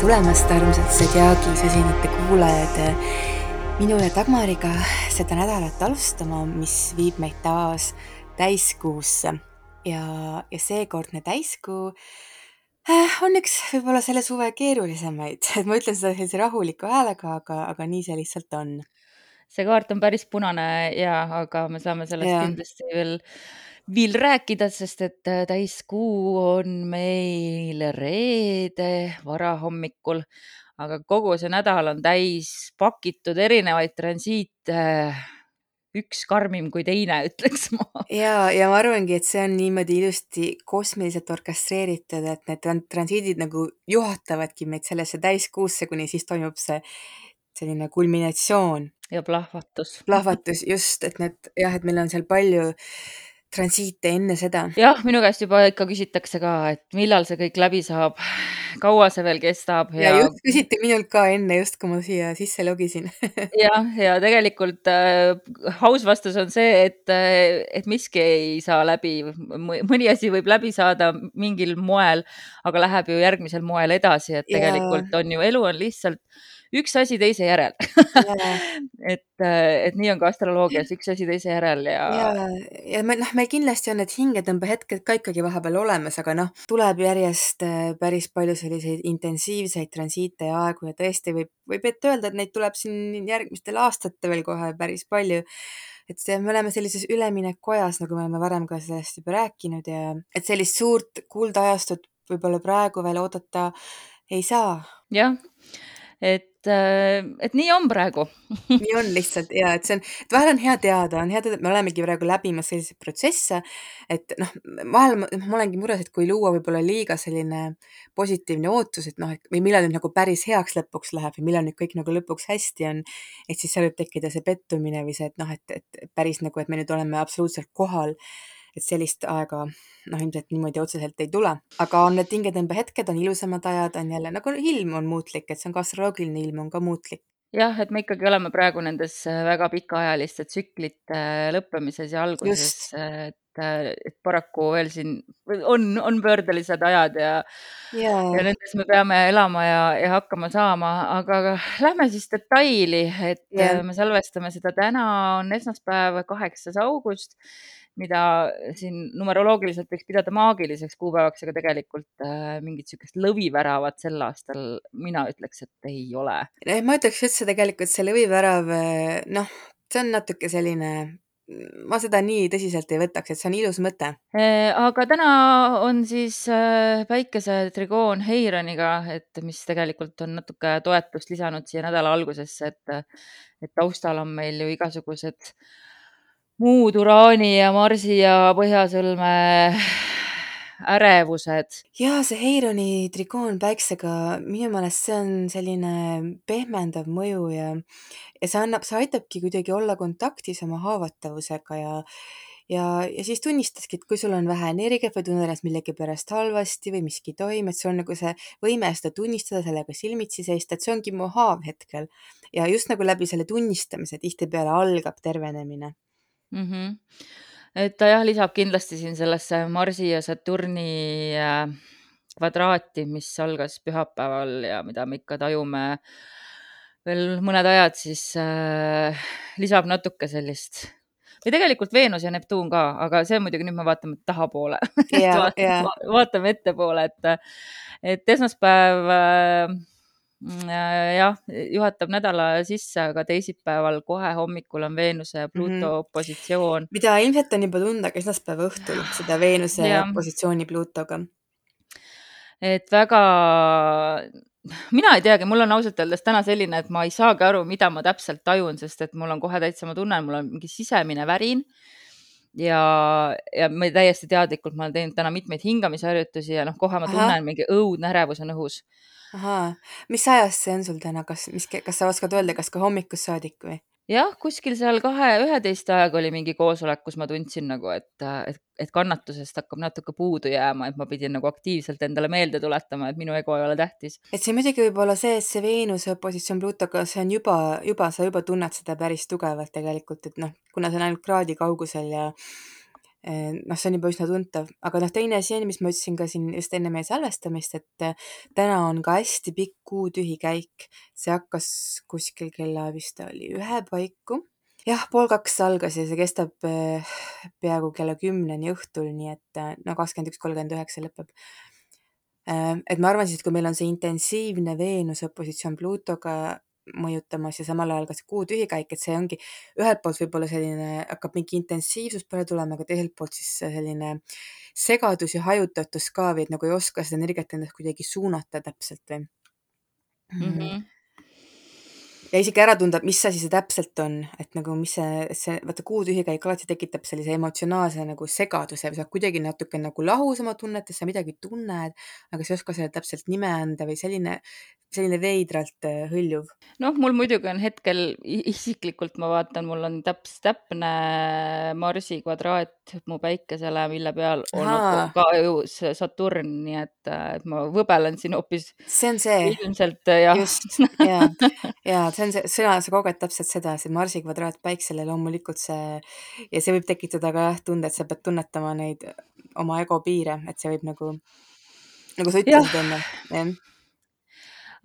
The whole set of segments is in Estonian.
tulemast, armsad Zodiaagi süsinite kuulajad. minu ja Dagmariga seda nädalat alustama, mis viib meid taas täiskuusse ja, ja seekordne täiskuu äh, on üks võib-olla selle suve keerulisemaid, et ma ütlen seda sellise rahuliku häälega, aga, aga nii see lihtsalt on. see kaart on päris punane ja, aga me saame sellest Jaa. kindlasti veel, veel rääkida, sest et äh, täiskuu on meil reede varahommikul, aga kogu see nädal on täis pakitud erinevaid transiite. üks karmim kui teine, ütleks ma. ja, ja ma arvangi, et see on niimoodi ilusti kosmiliselt orkestreeritud, et need tran- transiidid nagu juhatavadki meid sellesse täiskuusse, kuni siis toimub see selline kulminatsioon, ja plahvatus. plahvatus just, et need jah, et meil on seal palju transiite enne seda. jah, minu käest juba ikka küsitakse ka, et millal see kõik läbi saab, kaua see veel kestab ja ja just küsiti minult ka enne, just kui ma siia sisse logisin. Jah, ja tegelikult äh, aus vastus on see, et äh,, et miski ei saa läbi, mõni asi võib läbi saada mingil moel, aga läheb ju järgmisel moel edasi, et tegelikult on ju, elu on lihtsalt üks asi teise järel Jaa. et, äh, et nii on ka astroloogias, üks asi teise järel ja, ja, ja me noh, meil kindlasti on need hingetõmbehetked ka ikkagi vahepeal olemas, aga noh, tuleb järjest äh, päris palju selliseid intensiivseid transiite ja aegu ja tõesti võib, võib ette öelda, et neid tuleb siin järgmistel aastatel veel kohe päris palju. et see, me oleme sellises üleminekuajas, nagu me oleme varem ka sellest juba rääkinud ja et sellist suurt kuldajastut võib-olla praegu veel oodata ei saa. jah, et, äh, et nii on praegu. Nii on lihtsalt ja et see on, et vahel on hea teada, on hea teada, et me olemegi praegu läbimas selliseid protsesse, et noh, vahel ma, noh, ma olengi mures, et kui luua võib-olla liiga selline positiivne ootus, et noh, et või millal nüüd nagu päris heaks lõpuks läheb ja millal nüüd kõik nagu lõpuks hästi on, et siis seal võib tekkida see pettumine või see, et noh, et, et päris nagu, et me nüüd oleme absoluutselt kohal, et sellist aega noh, ilmselt niimoodi otseselt ei tule, aga on need hingetõmbehetked, on ilusamad ajad, on jälle nagu ilm on muutlik, et see on ka astroloogiline ilm on ka muutlik. jah, et me ikkagi oleme praegu nendes äh, väga pikaajaliste tsüklite äh, lõppemises ja alguses, et, äh, et paraku veel siin on, on pöördelised ajad ja ja, ja nendes me peame elama ja, ja hakkama saama, aga lähme siis detaili, et äh, me salvestame seda. Täna on esmaspäev, kaheksas august, mida siin numeroloogiliselt võiks pidada maagiliseks kuupäevaks, aga tegelikult äh, mingit niisugust lõviväravat sel aastal mina ütleks, et ei ole. Ma ütleks üldse tegelikult see lõvivärav, eh, noh, see on natuke selline, ma seda nii tõsiselt ei võtaks, et see on ilus mõte. Eh, aga täna on siis äh, päikese trigoon Heironiga, et mis tegelikult on natuke toetust lisanud siia nädala algusesse, et, et taustal on meil ju igasugused muud Uraani ja Marsi ja Põhjasõlme ärevused. ja see Heironi trikoon päiksega, minu meelest see on selline pehmendav mõju ja, ja see annab, see aitabki kuidagi olla kontaktis oma haavatavusega ja ja, ja siis tunnistaski, et kui sul on vähe energiat või tunned ennast millegipärast halvasti või miski ei toimi, et sul on nagu see võime seda tunnistada, sellega silmitsi seista, et see ongi mu haav hetkel. ja just nagu läbi selle tunnistamise tihtipeale algab tervenemine -hmm. et ta jah, lisab kindlasti siin sellesse Marsi ja Saturni äh, kvadraati, mis algas pühapäeval ja mida me ikka tajume veel mõned ajad, siis äh, lisab natuke sellist. Või tegelikult Veenus ja Neptuun ka, aga see muidugi nüüd me vaatame tahapoole. Ja, vaatame, ja, vaatame ettepoole, et, et esmaspäev äh, jah, juhatab nädala sisse, aga teisipäeval kohe hommikul on Veenuse ja Pluuto mm -hmm. positsioon. mida ilmselt on juba tunda ka esmaspäeva õhtul, seda Veenuse Ja. positsiooni Pluutoga. et väga, mina ei teagi, mul on ausalt öeldes täna selline, et ma ei saagi aru, mida ma täpselt tajun, sest et mul on kohe täitsa, ma tunnen, mul on mingi sisemine värin. Ja, ja ma täiesti teadlikult, ma olen teinud täna mitmeid hingamisharjutusi ja noh, kohe ma tunnen mingi õudne ärevus on õhus. ahaa, mis ajast see on sul täna, kas, mis, kas sa oskad öelda, kas ka hommikust saadik või? Jah, kuskil seal kahe, üheteist ajaga oli mingi koosolek, kus ma tundsin nagu, et, et, et kannatusest hakkab natuke puudu jääma, et ma pidin nagu aktiivselt endale meelde tuletama, et minu ego ei ole tähtis. et see muidugi võib olla see, et see Veenuse opositsioon Pluutoga, see on juba, juba, sa juba tunned seda päris tugevalt tegelikult, et noh, kuna see on ainult kraadi kaugusel ja noh, see on juba üsna tuntav, aga noh, teine asi on, mis ma ütlesin ka siin just enne meie salvestamist, et äh, täna on ka hästi pikk kuutühi käik. see hakkas kuskil kella vist oli ühe paiku. jah, pool kaks algas ja see kestab äh, peaaegu kella kümneni õhtul, nii et no kakskümmend üks, kolmkümmend üheksa lõpeb. et ma arvan siis, et kui meil on see intensiivne Veenuse opositsioon Pluutoga mõjutamas ja samal ajal ka see kuu tühikäik, et see ongi ühelt poolt võib-olla selline, hakkab mingi intensiivsus peale tulema, aga teiselt poolt siis selline segadus ja hajutatus ka või et nagu ei oska seda energiat endast kuidagi suunata täpselt või mm. -hmm ja isegi ära tunda, mis asi see täpselt on, et nagu mis see, see vaata kuu tühikäik alati tekitab sellise emotsionaalse nagu segaduse või sa kuidagi natuke nagu lahus oma tunnetes, sa midagi tunned, aga sa ei oska sellele täpselt nime anda või selline, selline veidralt äh, hõljuv. noh, mul muidugi on hetkel isiklikult, ma vaatan, mul on täps-, täpne Marsi kvadraat mu päikesele, mille peal on Aha. ka ju see Saturn, nii et, äh, et ma võbelen siin hoopis. see on see. ilmselt jah. just, ja, ja see on see, sina, sa koged täpselt seda, see Marsi kvadraat päiksele loomulikult see ja see võib tekitada ka jah tunde, et sa pead tunnetama neid oma ego piire, et see võib nagu, nagu sa ütlesid enne, jah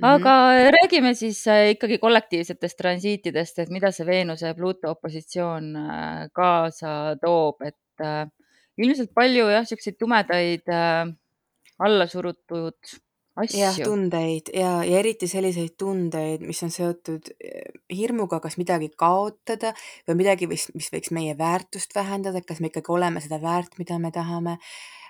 aga mm -hmm. räägime siis äh, ikkagi kollektiivsetest transiitidest, et mida see Veenuse ja Pluuto opositsioon äh, kaasa toob, et äh, ilmselt palju jah, siukseid tumedaid allasurutud asju. jah, tundeid. Ja, ja eriti selliseid tundeid, mis on seotud hirmuga, kas midagi kaotada või midagi, mis, mis võiks meie väärtust vähendada, kas me ikkagi oleme seda väärt, mida me tahame.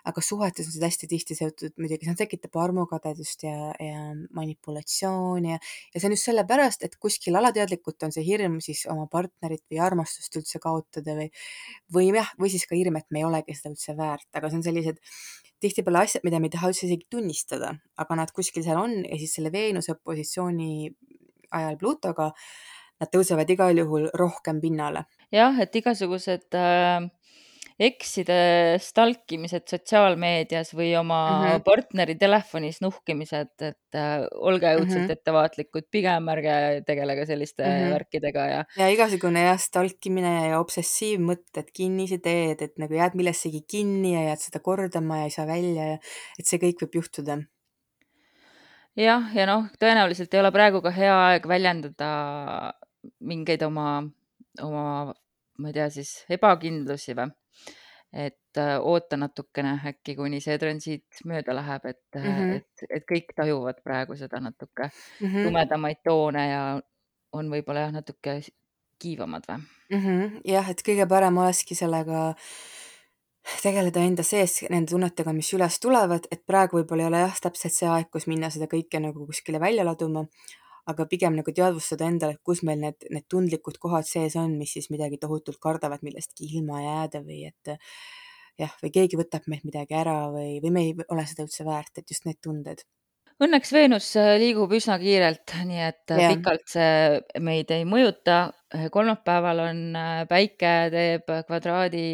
Aga suhetes on see hästi tihti seotud muidugi, see tekitab armukadedust ja, ja manipulatsiooni ja, ja see on just sellepärast, et kuskil alateadlikult on see hirm siis oma partnerit või armastust üldse kaotada või, või jah, või siis ka hirm, et me ei olegi seda üldse väärt, aga see on sellised tihtipeale asjad, mida me ei taha üldse isegi tunnistada, aga nad kuskil seal on ja siis selle Veenuse positsiooni ajal Plutoga nad tõusevad igal juhul rohkem pinnale. jah, et igasugused äh ekside stalkimised sotsiaalmeedias või oma mm -hmm. partneri telefonis nuhkimised, et äh, olge õudselt mm -hmm. ettevaatlikud, pigem ärge tegelege selliste mm -hmm. värkidega ja. ja igasugune jah, stalkimine ja obsessiivmõtted, kinnisideed, et nagu jääd millessegi kinni ja jääd seda kordama ja ei saa välja ja et see kõik võib juhtuda jah, ja noh, tõenäoliselt ei ole praegu ka hea aeg väljendada mingeid oma, oma, ma ei tea siis, ebakindlusi või et äh, oota natukene äkki, kuni see transiit mööda läheb, et mm, -hmm. et, et kõik tajuvad praegu seda natuke mm -hmm. tumedamaid toone ja on võib-olla jah, natuke kiivamad või mm? -hmm. jah, et kõige parem olekski sellega tegeleda enda sees nende tunnetega, mis üles tulevad, et praegu võib-olla ei ole jah, täpselt see aeg, kus minna seda kõike nagu kuskile välja laduma, aga pigem nagu teadvustada endale, et kus meil need, need tundlikud kohad sees on, mis siis midagi tohutult kardavad millestki ilma jääda või et jah, või keegi võtab meilt midagi ära või, või me ei ole seda üldse väärt, et just need tunded. Õnneks Veenus äh, liigub üsna kiirelt, nii et yeah. Äh, pikalt see meid ei mõjuta. kolmapäeval on päike teeb kvadraadi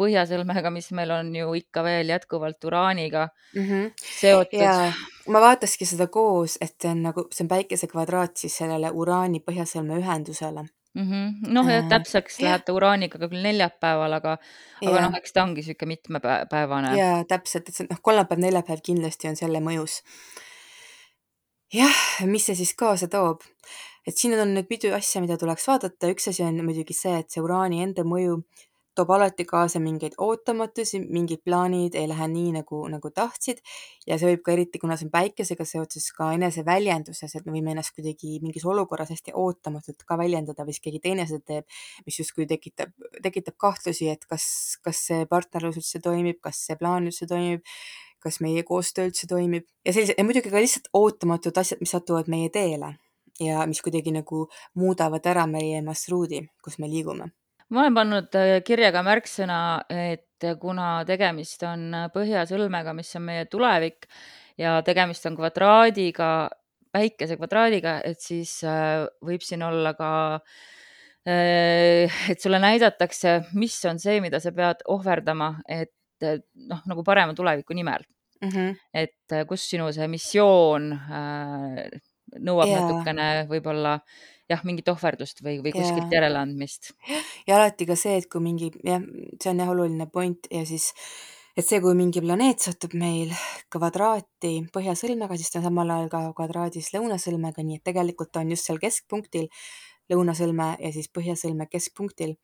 põhjasõlmega, mis meil on ju ikka veel jätkuvalt uraaniga mm -hmm. seotud ja ma vaataski seda koos, et see on nagu, see on päikese kvadraat siis sellele uraani põhjasõlme ühendusele mm. -hmm. noh, ja täpseks läheb ta uraaniga küll neljapäeval, aga, aga noh, eks ta ongi niisugune mitmepäevane. ja täpselt, et see noh, kolmapäev, neljapäev kindlasti on selle mõjus. jah, mis see siis kaasa toob? et siin on nüüd mitu asja, mida tuleks vaadata, üks asi on muidugi see, et see uraani enda mõju toob alati kaasa mingeid ootamatusi, mingid plaanid ei lähe nii, nagu, nagu tahtsid. Ja see võib ka eriti, kuna see on päikesega seoses ka eneseväljenduses, et me võime ennast kuidagi mingis olukorras hästi ootamatult ka väljendada või siis keegi teine seda teeb, mis justkui tekitab, tekitab kahtlusi, et kas, kas see partnerlus üldse toimib, kas see plaan üldse toimib, kas meie koostöö üldse toimib. Ja sellised ja muidugi ka lihtsalt ootamatud asjad, mis satuvad meie teele ja mis kuidagi nagu muudavad ära meie marsruudi, kus me liigume ma olen pannud äh, kirja ka märksõna, et kuna tegemist on äh, põhjasõlmega, mis on meie tulevik ja tegemist on kvadraadiga, päikese kvadraadiga, et siis äh, võib siin olla ka, et sulle näidatakse, mis on see, mida sa pead ohverdama, et noh, nagu parema tuleviku nimel mm. -hmm. et kus sinu see missioon nõuab yeah. natukene võib-olla jah, mingit ohverdust või, või kuskilt Jaa. järeleandmist. ja alati ka see, et kui mingi jah, see on jah oluline point ja siis, et see, kui mingi planeet satub meil kvadraati põhjasõlmega, siis ta on samal ajal ka kvadraadis lõunasõlmega, nii et tegelikult ta on just seal keskpunktil, lõunasõlme ja siis põhjasõlme keskpunktil.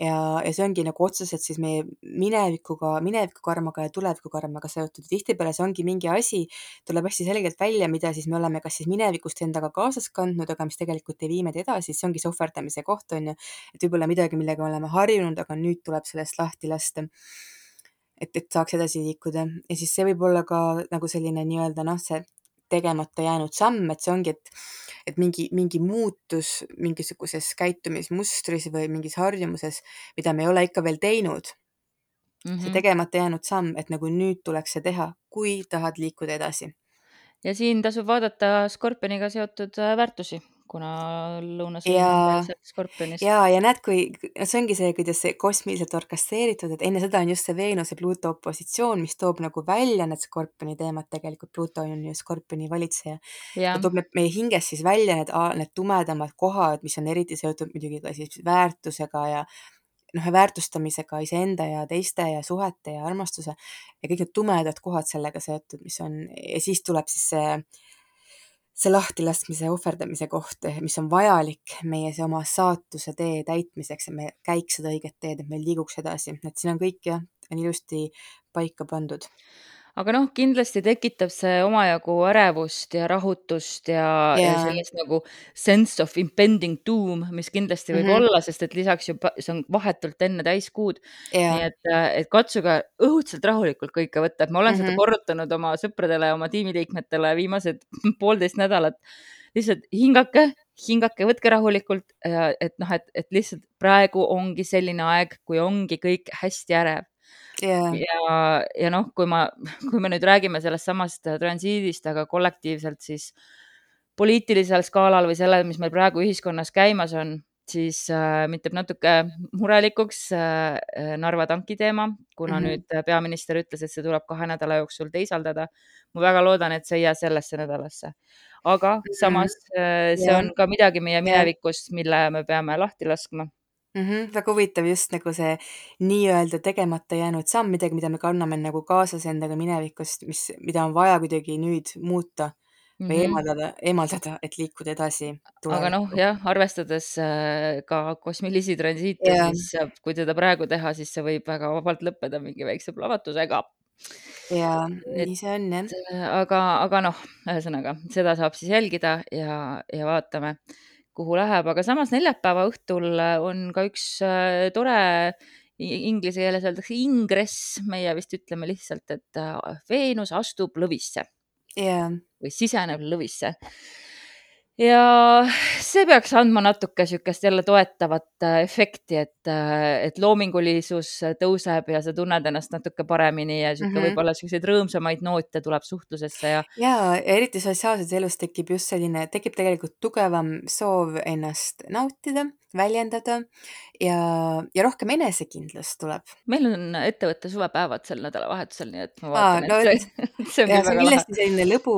ja, ja see ongi nagu otseselt siis meie minevikuga, minevikukarmaga ja tulevikukarmaga seotud. tihtipeale see ongi mingi asi, tuleb hästi selgelt välja, mida siis me oleme kas siis minevikust endaga kaasas kandnud, aga mis tegelikult ei vii meid edasi, see ongi see ohverdamise koht, on ju. et võib-olla midagi, millega me oleme harjunud, aga nüüd tuleb sellest lahti lasta et, et saaks edasi liikuda ja siis see võib olla ka nagu selline nii-öelda noh, see tegemata jäänud samm, et see ongi, et, et mingi, mingi muutus mingisuguses käitumismustris või mingis harjumuses, mida me ei ole ikka veel teinud mm. -hmm. see Mhm. tegemata jäänud samm, et nagu nüüd tuleks see teha, kui tahad liikuda edasi. ja siin tasub vaadata skorpioniga seotud äh, väärtusi, kuna meil ja, sealt skorpionist. ja, ja näed, kui see ongi see, kuidas see kosmiliselt orkestreeritud, et enne seda on just see Veenuse Pluuto opositsioon, mis toob nagu välja need skorpioni teemad, tegelikult Pluuto on ju skorpioni valitseja. ta toob need meie hingest siis välja need, need tumedamad kohad, mis on eriti seotud muidugi ka siis väärtusega ja noh, väärtustamisega iseenda ja teiste ja suhete ja armastuse ja kõik need tumedad kohad sellega seotud, mis on ja siis tuleb siis see see lahtilaskmise, ohverdamise koht, mis on vajalik meie see oma saatuse tee täitmiseks, et me käiks seda õiget teed, et me liiguks edasi, et siin on kõik jah, on ilusti paika pandud. Aga noh, kindlasti tekitab see omajagu ärevust ja rahutust ja, ja ja sellist nagu sense of impending doom, mis kindlasti võib Mhm. olla, sest et lisaks ju see on vahetult enne täiskuud. nii et, et katsuge õudselt rahulikult kõike võtta, et ma olen seda Mhm. korrutanud oma sõpradele oma tiimiliikmetele viimased poolteist nädalat. lihtsalt hingake, hingake, võtke rahulikult, et noh, et, et lihtsalt praegu ongi selline aeg, kui ongi kõik hästi ärev ja ja, ja noh, kui ma, kui me nüüd räägime sellest samast transiidist, aga kollektiivselt siis poliitilisel skaalal või sellel, mis meil praegu ühiskonnas käimas on, siis äh, mind teeb natuke murelikuks äh, Narva tanki teema, kuna mm -hmm. nüüd peaminister ütles, et see tuleb kahe nädala jooksul teisaldada. ma väga loodan, et see ei jää sellesse nädalasse. aga samas äh, see Jah. on ka midagi meie minevikust, mille me peame lahti laskma. Mhm, väga huvitav just nagu see nii-öelda tegemata jäänud samm, midagi, mida me kanname nagu kaasas endaga minevikust, mis, mida on vaja kuidagi nüüd muuta või -hmm. eemaldada, eemaldada, et liikuda edasi aga noh, tulevikku. jah, arvestades äh, ka kosmilisi transiite, Jah. siis äh, kui teda praegu teha, siis see võib väga vabalt lõppeda mingi väikse plahvatusega. ja et nii see on jah. äh, aga, aga noh, ühesõnaga seda saab siis jälgida ja, ja vaatame, kuhu läheb, aga samas neljapäeva õhtul äh, on ka üks äh, tore inglise keeles öeldakse ingress, meie vist ütleme lihtsalt, et äh, Veenus astub lõvisse. Ja, või siseneb lõvisse. Ja see peaks andma natuke niisugust jälle toetavat äh, efekti, et, et loomingulisus tõuseb ja sa tunned ennast natuke paremini ja niisugune Mhm. võib-olla niisuguseid rõõmsamaid noote tuleb suhtlusesse ja ja, ja eriti sotsiaalses elus tekib just selline, tekib tegelikult tugevam soov ennast nautida, väljendada ja, ja rohkem enesekindlust tuleb. meil on ettevõtte suvepäevad sel nädalavahetusel, nii et ma Aa, vaatan, no et see, see on ja küll väga lahe. kindlasti selline lõbu,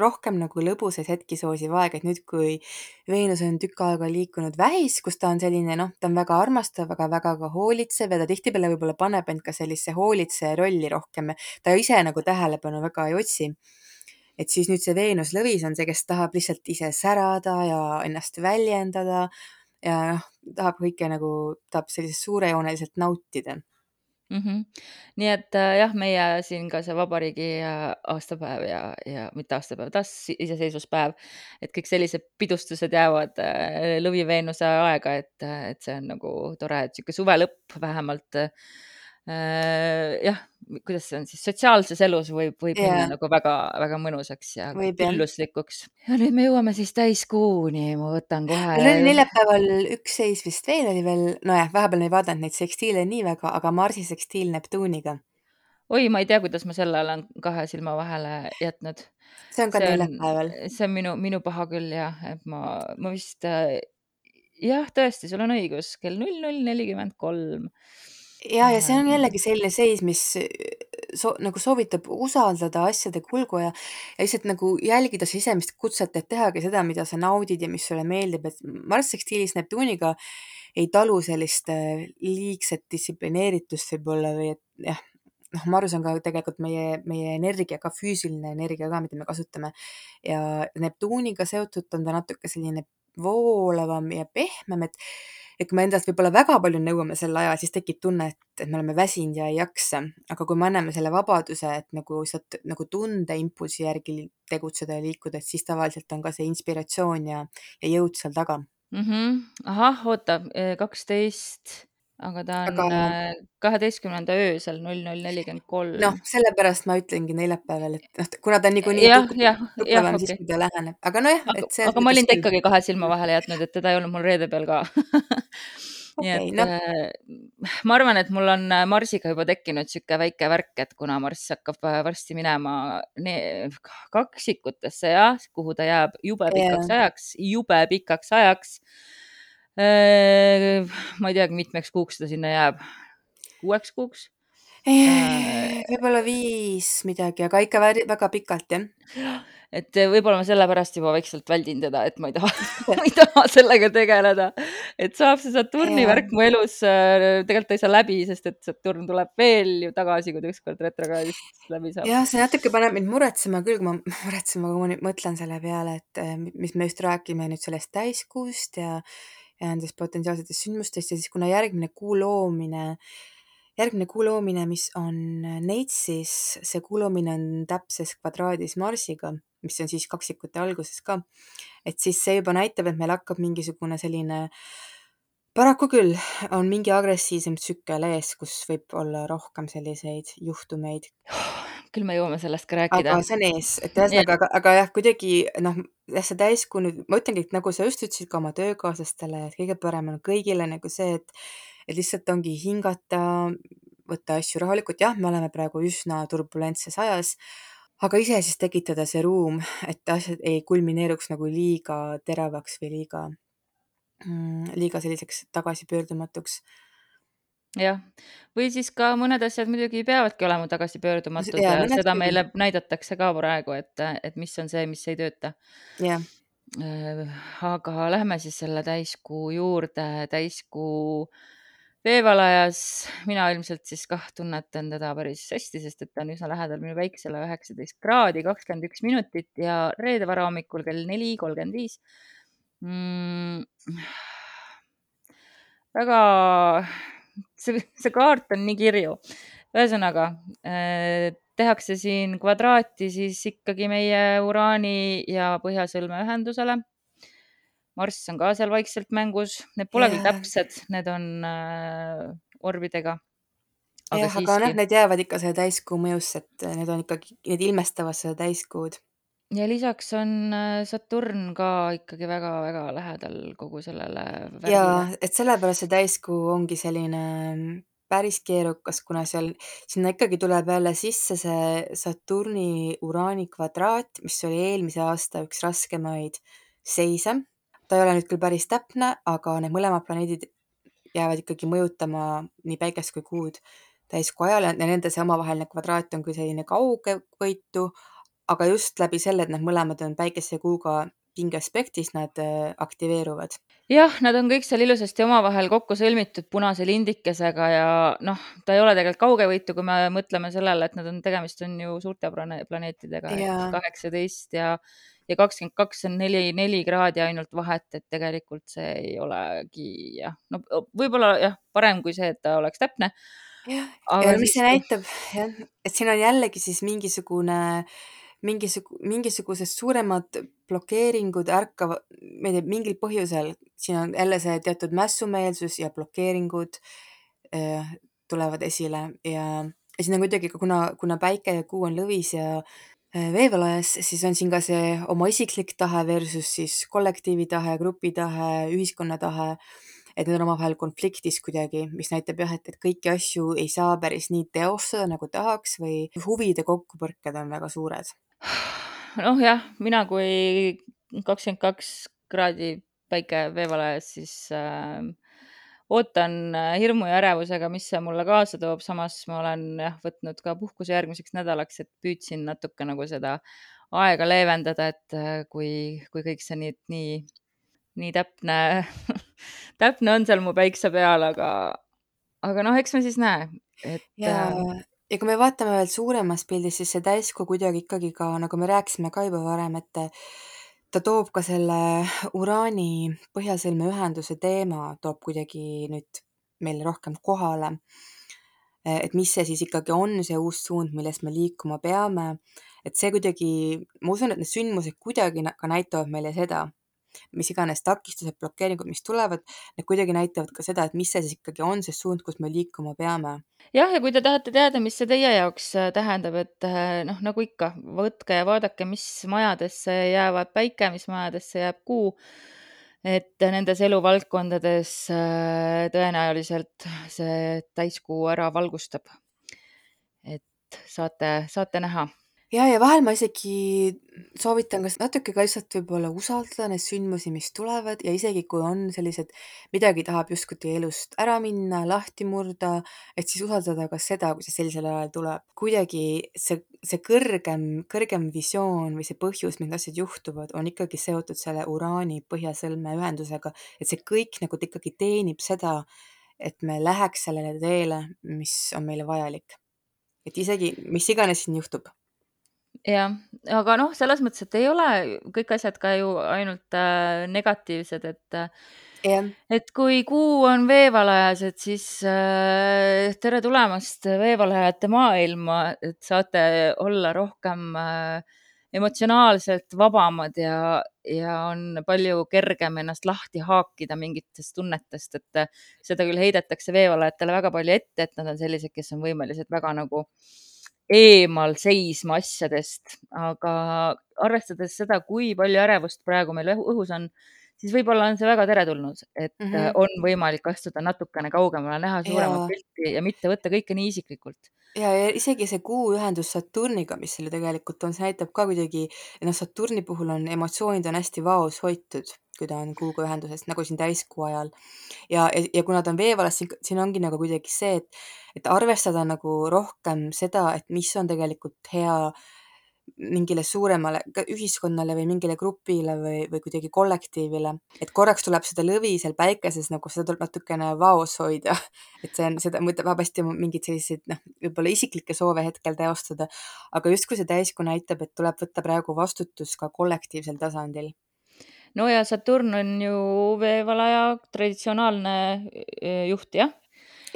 rohkem nagu lõbusaid hetki soosiv aeg, et nüüd, kui Veenus on tükk aega liikunud vähis, kus ta on selline noh, ta on väga armastav, aga väga ka hoolitsev ja ta tihtipeale võib-olla paneb end ka sellisesse hoolitseja rolli rohkem. ta ise nagu tähelepanu väga ei otsi. et siis nüüd see Veenus lõvis on see, kes tahab lihtsalt ise särada ja ennast väljendada ja noh, tahab kõike nagu, tahab selliselt suurejooneliselt nautida. mm. -hmm. nii et äh, jah, meie siin ka see vabariigi äh, aastapäev ja, ja mitte aastapäev, taas iseseisvuspäev, et kõik sellised pidustused jäävad äh, lõviveenuse aega, et, et see on nagu tore, et niisugune suve lõpp vähemalt äh, jah, kuidas see on siis sotsiaalses elus võib, võib Jaa. minna nagu väga-väga mõnusaks ja külluslikuks. ja nüüd me jõuame siis täiskuuni, ma võtan kohe. meil oli neljapäeval üks seis vist veel oli veel, nojah, vahepeal ei vaadanud neid sekstiile nii väga, aga Marsi sekstiil Neptuuniga. oi, ma ei tea, kuidas ma selle olen kahe silma vahele jätnud. see on ka neljapäeval. see on minu, minu paha küll jah, et ma, ma vist äh, jah, tõesti, sul on õigus, kell null null nelikümmend kolm. Ja, ja see on jällegi selline seis, mis so nagu soovitab usaldada asjade kulgu ja ja lihtsalt nagu jälgida sisemist kutset, et tehagi seda, mida sa naudid ja mis sulle meeldib, et Marss sekstiilis Neptuniga ei talu sellist äh, liigset distsiplineeritust võib-olla või et jah, noh, Marus on ka tegelikult meie, meie energia, ka füüsiline energia ka, mida me kasutame. Ja Neptuniga seotud on ta natuke selline voolavam ja pehmem, et et kui me endalt võib-olla väga palju nõuame sel ajal, siis tekib tunne, et, et me oleme väsinud ja ei jaksa. aga kui me anname selle vabaduse, et nagu sealt nagu tunde impulsi järgi tegutseda ja liikuda, et siis tavaliselt on ka see inspiratsioon ja, ja jõud seal taga mm. -hmm. ahah, oota, kaksteist aga ta on Aga äh, kaheteistkümnenda öösel null null nelikümmend noh, kolm. sellepärast ma ütlengi neljapäeval, et noh, kuna ta niikuinii jah, jah, tugevam siis, kui ta läheneb, aga nojah, aga, aga ma olin ta ikkagi kahe silma vahele jätnud, et teda ei olnud mul reede peal ka nii okei, et noh, äh, ma arvan, et mul on äh, Marsiga juba tekkinud sihuke väike värk, et kuna Marss hakkab äh, varsti minema ne- kaksikutesse ja kuhu ta jääb jube pikaks jaa. ajaks, jube pikaks ajaks. Äh, ma ei teagi, mitmeks kuuks ta sinna jääb, kuueks kuuks Äh, võib-olla viis midagi, aga ikka väga pikalt jah. et võib-olla ma sellepärast juba vaikselt väldin teda, et ma ei taha ma ei taha sellega tegeleda, et saab see Saturni Jaa. värk mu elus, äh, tegelikult ta ei saa läbi, sest et Saturn tuleb veel ju tagasi, kui ta ükskord retrokraadist läbi saab. jah, see natuke paneb mind muretsema küll, kui ma muretsema, kui ma nüüd mõtlen selle peale, et eh, mis me just räägime nüüd sellest täiskuust ja ja nendest potentsiaalsetest sündmustest ja siis kuna järgmine kuu loomine, järgmine kuu loomine, mis on Neitsis, see kuu loomine on täpses kvadraadis Marsiga, mis on siis kaksikute alguses ka, et siis see juba näitab, et meil hakkab mingisugune selline paraku küll on mingi agressiivsem tsükkel ees, kus võib olla rohkem selliseid juhtumeid, küll me jõuame sellest ka rääkida. aga see on ees, et ühesõnaga, aga, aga jah, kuidagi noh, jah, see täiskuu nüüd, ma ütlengi, et nagu sa just ütlesid ka oma töökaaslastele, et kõige parem on kõigile nagu see, et, et lihtsalt ongi hingata, võtta asju rahulikult, jah, me oleme praegu üsna turbulentses ajas, aga ise siis tekitada see ruum, et asjad ei kulmineeruks nagu liiga teravaks või liiga mm, liiga selliseks tagasipöördumatuks. Jah, või siis ka mõned asjad muidugi peavadki olema tagasipöördumatud ja mõned seda meile näidatakse ka praegu, et, et mis on see, mis ei tööta. jah, Äh, aga lähme siis selle täiskuu juurde, täiskuu veevalajas. mina ilmselt siis kah tunnetan teda päris hästi, sest et ta on üsna lähedal minu päikesele, üheksateist kraadi, kakskümmend üks minutit ja reede varahommikul kell neli kolmkümmend viis. Mm, väga, see, see kaart on nii kirju. ühesõnaga äh, tehakse siin kvadraati siis ikkagi meie Uraani ja Põhjasõlme ühendusele. Marss on ka seal vaikselt mängus, need pole küll täpsed, need on äh, orbidega. aga jah, aga noh, need jäävad ikka selle täiskuu mõjusse, et need on ikkagi, need ilmestavad seda täiskuud. Ja lisaks on äh, Saturn ka ikkagi väga-väga lähedal kogu sellele ja värgile. et sellepärast see täiskuu ongi selline mm, päris keerukas, kuna seal, sinna ikkagi tuleb jälle sisse see Saturni-Uraani kvadraat, mis oli eelmise aasta üks raskemaid seise. ta ei ole nüüd küll päris täpne, aga need mõlemad planeedid jäävad ikkagi mõjutama nii päikest kui kuud täiskuu ajal ja nende see omavaheline kvadraat on küll selline kaugvõitu, aga just läbi selle, et nad mõlemad on päikese ja kuuga pingeaspektis, nad äh, aktiveeruvad. jah, nad on kõik seal ilusasti omavahel kokku sõlmitud punase lindikesega ja noh, ta ei ole tegelikult kaugevõitu, kui me mõtleme sellele, et nad on, tegemist on ju suurte plane- planeetidega, kaheksateist ja ja kakskümmend kaks on neli, neli kraadi ainult vahet, et tegelikult see ei olegi jah, no võib-olla jah, parem kui see, et ta oleks täpne. jah, ja mis see näitab, jah, et siin on jällegi siis mingisugune, mingisugu-, mingisugused suuremad blokeeringud ärkava, ma ei tea, mingil põhjusel, siin on jälle see teatud mässumeelsus ja blokeeringud äh, tulevad esile ja, ja siin on kuidagi ka, kuna, kuna päike ja kuu on lõvis ja äh, veevalajas, siis on siin ka see oma isiklik tahe versus siis kollektiivi tahe, grupi tahe, ühiskonna tahe et need on omavahel konfliktis kuidagi, mis näitab jah, et, et kõiki asju ei saa päris nii teostada, nagu tahaks või huvide kokkupõrked on väga suured. Noh jah, mina kui kakskümmend kaks kraadi päike veevalajas, siis äh, ootan hirmu ja ärevusega, mis see mulle kaasa toob, samas ma olen jah, võtnud ka puhkuse järgmiseks nädalaks, et püüdsin natuke nagu seda aega leevendada, et kui, kui kõik see nii, nii, nii täpne täpne on seal mu päikse peal, aga, aga noh, eks me siis näe, et. ja, ja kui me vaatame veel suuremas pildis, siis see täiskuu kuidagi ikkagi ka, nagu me rääkisime ka juba varem, et ta toob ka selle uraani põhjasõlme ühenduse teema, toob kuidagi nüüd meile rohkem kohale. et mis see siis ikkagi on, see uus suund, milles me liikuma peame. et see kuidagi, ma usun, et need sündmused kuidagi ka näitavad meile seda, mis iganes takistused, blokeeringud, mis tulevad, need kuidagi näitavad ka seda, et mis see siis ikkagi on, see suund, kus me liikuma peame. jah, ja kui te tahate teada, mis see teie jaoks äh, tähendab, et äh, noh, nagu ikka, võtke ja vaadake, mis majadesse jäävad päike, mis majadesse jääb kuu. et nendes eluvaldkondades äh, tõenäoliselt see täiskuu ära valgustab. et saate, saate näha ja, ja vahel ma isegi soovitan kas natuke ka lihtsalt võib-olla usaldada neid sündmusi, mis tulevad ja isegi kui on sellised, midagi tahab justkui teie elust ära minna, lahti murda, et siis usaldada ka seda, kui see sellisel ajal tuleb. kuidagi see, see kõrgem, kõrgem visioon või see põhjus, miks asjad juhtuvad, on ikkagi seotud selle uraani põhjasõlme ühendusega, et see kõik nagu ikkagi teenib seda, et me läheks sellele teele, mis on meile vajalik. et isegi, mis iganes siin juhtub jah, aga noh, selles mõttes, et ei ole kõik asjad ka ju ainult äh, negatiivsed, et jah. et kui kuu on veevalajas, et siis äh, tere tulemast veevalajate maailma, et saate olla rohkem äh, emotsionaalselt vabamad ja, ja on palju kergem ennast lahti haakida mingitest tunnetest, et seda küll heidetakse veevalajatele väga palju ette, et nad on sellised, kes on võimelised väga nagu äh, eemal seisma asjadest, aga arvestades seda, kui palju ärevust praegu meil õhus on, siis võib-olla on see väga teretulnud, et mm -hmm. on võimalik astuda natukene kaugemale, näha suuremat pilti ja mitte võtta kõike nii isiklikult. ja, ja isegi see kuu ühendus Saturniga, mis seal ju tegelikult on, see näitab ka kuidagi, noh, Saturni puhul on emotsioonid on hästi vaos hoitud kui ta on kuuga ühenduses, nagu siin täiskuu ajal. ja, ja, ja kuna ta on veevalas, siin ongi nagu kuidagi see, et, et arvestada nagu rohkem seda, et mis on tegelikult hea mingile suuremale ühiskonnale või mingile grupile või, või kuidagi kollektiivile, et korraks tuleb seda lõvi seal päikeses nagu seda tuleb natukene vaos hoida, et see on, seda tahab hästi mingeid selliseid noh, võib-olla isiklikke soove hetkel teostada, aga justkui see täiskuu näitab, et tuleb võtta praegu vastutus ka kollektiivsel tasandil no ja Saturn on ju veevalaja traditsionaalne eh, juht, jah?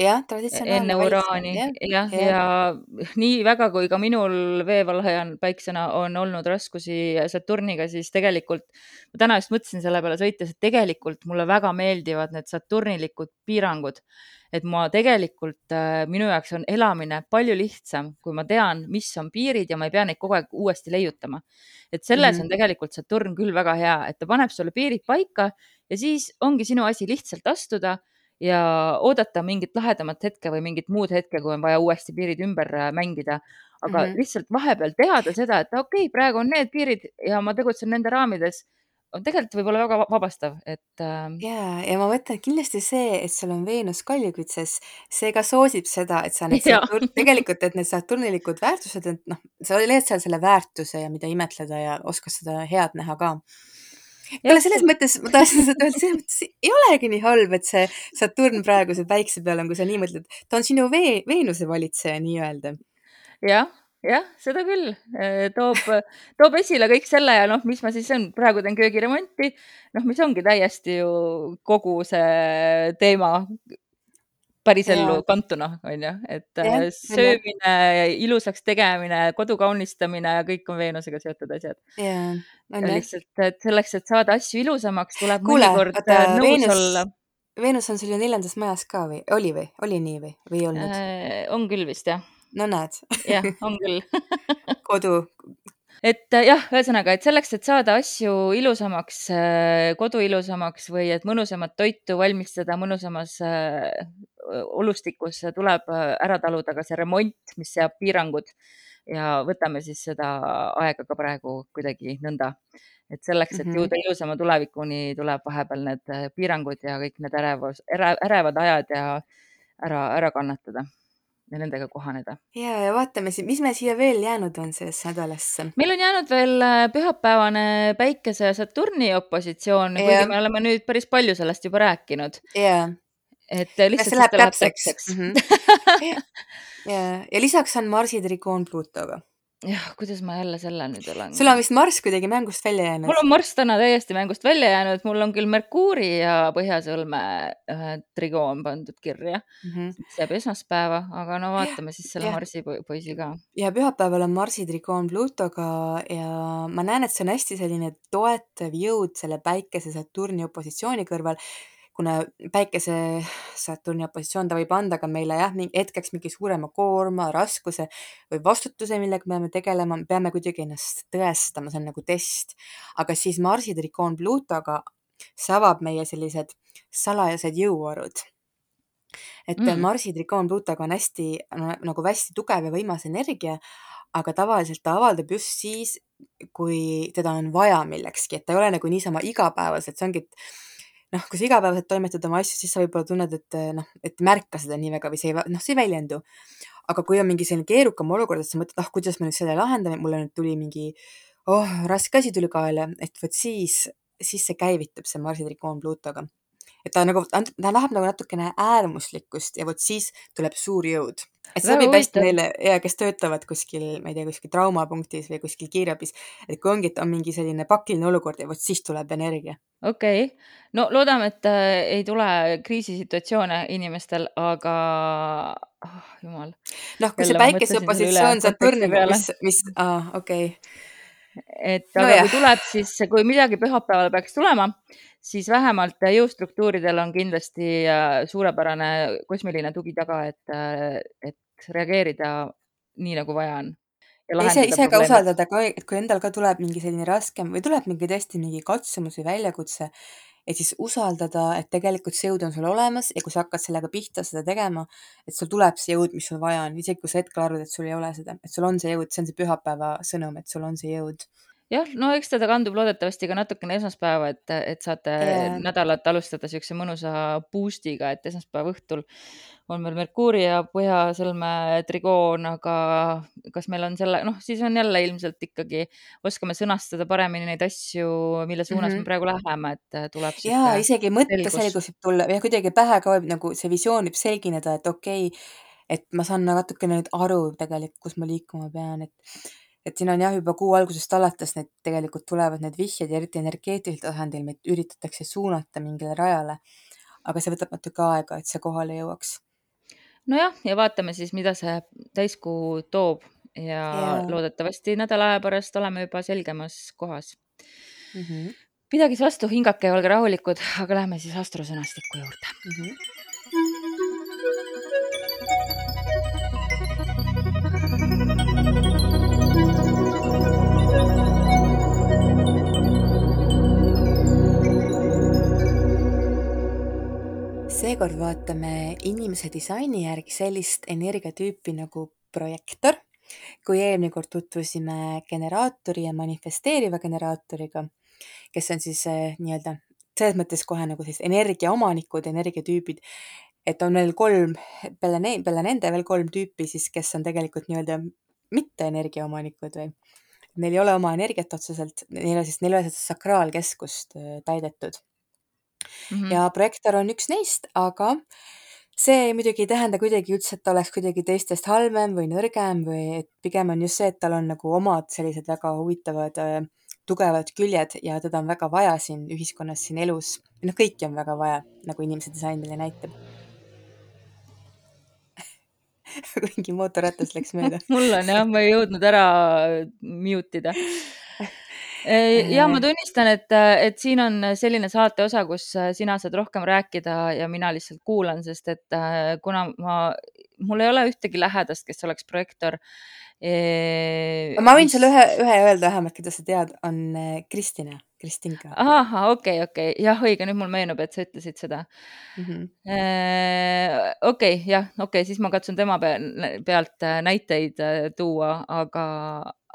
Jah, traditsionaalne. enne uraani, jah, ja, ja nii väga, kui ka minul veevalaja päiksena on olnud raskusi Saturniga, siis tegelikult ma täna just mõtlesin selle peale sõites, et tegelikult mulle väga meeldivad need Saturnilikud piirangud et ma tegelikult, äh, minu jaoks on elamine palju lihtsam, kui ma tean, mis on piirid ja ma ei pea neid kogu aeg uuesti leiutama. et selles mm -hmm. on tegelikult Saturn küll väga hea, et ta paneb sulle piirid paika ja siis ongi sinu asi lihtsalt astuda ja oodata mingit lahedamat hetke või mingit muud hetke, kui on vaja uuesti piirid ümber äh, mängida. aga mm -hmm. lihtsalt vahepeal teada seda, et okei okay,, praegu on need piirid ja ma tegutsen nende raamides on tegelikult võib-olla väga vabastav, et äh.... ja, ja ma mõtlen kindlasti see, et sul on Veenus kaljukütses, see ka soosib seda, et sa need Saturn, tegelikult, et need saturnilikud väärtused, et noh, sa leiad seal selle väärtuse ja mida imetleda ja oskad seda head näha ka. Kuule, selles mõttes ma tahtsin seda öelda, selles mõttes ei olegi nii halb, et see Saturn praegu see päikse peal on, kui sa nii mõtled, ta on sinu vee, Veenuse valitseja nii-öelda. jah jah, seda küll, toob, toob esile kõik selle ja noh, mis ma siis on, praegu teen köögiremonti, noh, mis ongi täiesti ju kogu see teema pärisellu kantuna, on ju, et ja, söömine, ilusaks tegemine, kodu kaunistamine, kõik on Veenusega seotud asjad. lihtsalt, et selleks, et saada asju ilusamaks, tuleb Kuule, mõnikord nõus Veenus... olla Veenus on sul ju neljandas majas ka või oli või, oli nii või, või ei olnud äh,? on küll vist jah no näed. jah, on küll kodu. Et äh, jah, ühesõnaga, et selleks, et saada asju ilusamaks, äh, kodu ilusamaks või et mõnusamat toitu valmistada mõnusamas äh, olustikus, tuleb ära taluda ka see remont, mis seab piirangud. Ja võtame siis seda aega ka praegu kuidagi nõnda, et selleks, et Mhm. jõuda ilusama tulevikuni, tuleb vahepeal need piirangud ja kõik need ärevus, ärevad ajad ja ära, ära kannatada ja nendega kohaneda. ja, ja vaatame siis, mis meil siia veel jäänud on sellesse nädalasse. meil on jäänud veel pühapäevane Päikese ja Saturni opositsioon, kuigi me oleme nüüd päris palju sellest juba rääkinud. jaa. et lihtsalt see läheb täpseks. mm. -hmm. ja, ja lisaks on Marsi trikoon Pluutoga jah, kuidas ma jälle selle nüüd olen? sul on vist Marss kuidagi mängust välja jäänud? mul on Marss täna täiesti mängust välja jäänud, mul on küll Merkuuri ja Põhjasõlme trigoon pandud kirja mm. -hmm. see jääb esmaspäeva, aga no vaatame siis selle ja. Marsi poisi ka. ja pühapäeval on Marsi trikoon Pluutoga ja ma näen, et see on hästi selline toetav jõud selle päikese Saturni opositsiooni kõrval kuna päikese Saturni opositsioon, ta võib anda ka meile jah, hetkeks mingi suurema koorma, raskuse või vastutuse, millega me peame tegelema, me peame kuidagi ennast tõestama, see on nagu test. aga siis Marsi trikoon Pluutoga, see avab meie sellised salajased jõuvarud. et mm. Marsi trikoon Pluutoga on hästi nagu hästi tugev ja võimas energia, aga tavaliselt ta avaldub just siis, kui teda on vaja millekski, et ta ei ole nagu niisama igapäevaselt, see ongi, et noh, kui sa igapäevaselt toimetad oma asju, siis sa võib-olla tunned, et noh, et märka seda nii väga või see ei, noh, see ei väljendu. aga kui on mingi selline keerukam olukord, et sa mõtled, ah, kuidas ma nüüd selle lahendan, et mulle nüüd tuli mingi, oh, raske asi tuli kaela, et vot siis, siis see käivitub, see Marsi trikoon Pluutoga. Et ta nagu, ta läheb nagu natukene äärmuslikkust ja vot siis tuleb suur jõud et see sobib hästi neile ja kes töötavad kuskil, ma ei tea, kuskil traumapunktis või kuskil kiirabis, et kui ongi, et on mingi selline pakiline olukord ja vot siis tuleb energia. okei okay., no loodame, et äh, ei tule kriisisituatsioone inimestel, aga oh, jumal. noh, kui Jälle see päikese positsioon Saturni, mis, mis ah,, okei okay et aga no kui tuleb, siis kui midagi pühapäeval peaks tulema, siis vähemalt jõustruktuuridel on kindlasti äh, suurepärane kosmiline tugi taga, et, äh, et reageerida nii, nagu vaja on. ise, ise ka usaldada ka, et kui endal ka tuleb mingi selline raskem või tuleb mingi tõesti mingi katsumus või väljakutse, et siis usaldada, et tegelikult see jõud on sul olemas ja kui sa hakkad sellega pihta seda tegema, et sul tuleb see jõud, mis sul vaja on, isegi kui sa hetkel arvad, et sul ei ole seda, et sul on see jõud, see on see pühapäeva sõnum, et sul on see jõud jah, no eks teda kandub loodetavasti ka natukene esmaspäeva, et, et saate yeah. nädalat alustada niisuguse mõnusa boost'iga, et esmaspäeva õhtul on meil Merkuuri ja Põhjasõlme trigoon, aga kas meil on selle, noh, siis on jälle ilmselt ikkagi, oskame sõnastada paremini neid asju, mille suunas mm -hmm. me praegu läheme, et tuleb. ja isegi mõtteselgus võib tulla ja kuidagi pähe ka võib nagu see visioon võib selgineda, et okei okay,, et ma saan natukene nüüd aru tegelikult, kus ma liikuma pean, et et siin on jah, juba kuu algusest alates need tegelikult tulevad need vihjed ja eriti energeetilisel tasandil meid üritatakse suunata mingile rajale. aga see võtab natuke aega, et see kohale jõuaks. nojah, ja vaatame siis, mida see täiskuu toob ja, ja. loodetavasti nädala aja pärast oleme juba selgemas kohas mm. -hmm. pidage siis vastu, hingake ja olge rahulikud, aga lähme siis astrosõnastiku juurde mm. -hmm. Seekord vaatame inimese disaini järgi sellist energiatüüpi nagu projektor. kui eelmine kord tutvusime generaatori ja manifesteeriva generaatoriga, kes on siis äh, nii-öelda selles mõttes kohe nagu siis energiaomanikud, energiatüübid, et on veel kolm, peale ne-, peale nende veel kolm tüüpi siis, kes on tegelikult nii-öelda mitte energiaomanikud või neil ei ole oma energiat otseselt, neil on siis, neil ei ole seda sakraalkeskust äh, täidetud mm. -hmm. ja projektor on üks neist, aga see muidugi ei tähenda kuidagi üldse, et ta oleks kuidagi teistest halvem või nõrgem või et pigem on just see, et tal on nagu omad sellised väga huvitavad äh, tugevad küljed ja teda on väga vaja siin ühiskonnas, siin elus. noh, kõiki on väga vaja, nagu inimese disain meile näitab mingi mootorratas läks mööda mul on jah, ma ei jõudnud ära mute ida ja ma tunnistan, et, et siin on selline saate osa, kus sina saad rohkem rääkida ja mina lihtsalt kuulan, sest et äh, kuna ma, mul ei ole ühtegi lähedast, kes oleks projektor e,. ma võin sulle ühe, ühe öelda vähemalt, keda sa tead, on äh, Kristina Kristinka. ahah, okei, okei, jah, õige, nüüd mul meenub, et sa ütlesid seda mm. -hmm. okei okay,, jah, okei okay,, siis ma katsun tema pealt äh, näiteid äh, tuua, aga,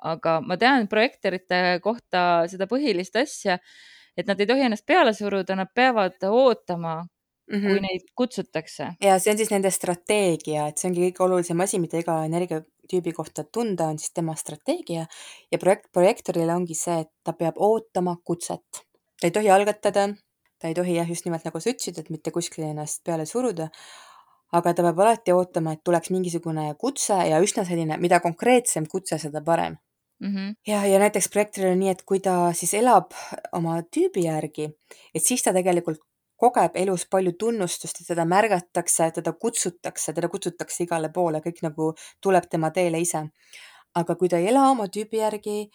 aga ma tean projektorite kohta seda põhilist asja, et nad ei tohi ennast peale suruda, nad peavad ootama mm, -hmm. kui neid kutsutakse. ja see on siis nende strateegia, et see ongi kõige olulisem asi, mida iga energiatüübi kohta tunda, on siis tema strateegia ja projekt, projektoril ongi see, et ta peab ootama kutset. ta ei tohi algatada, ta ei tohi jah, just nimelt nagu sa ütlesid, et mitte kuskile ennast peale suruda, aga ta peab alati ootama, et tuleks mingisugune kutse ja üsna selline, mida konkreetsem kutse, seda parem mm. -hmm. ja, ja näiteks projektoril on nii, et kui ta siis elab oma tüübi järgi, et siis ta tegelikult kogeb elus palju tunnustust, et teda märgatakse, teda kutsutakse, teda kutsutakse igale poole, kõik nagu tuleb tema teele ise. aga kui ta ei ela oma tüübi järgi,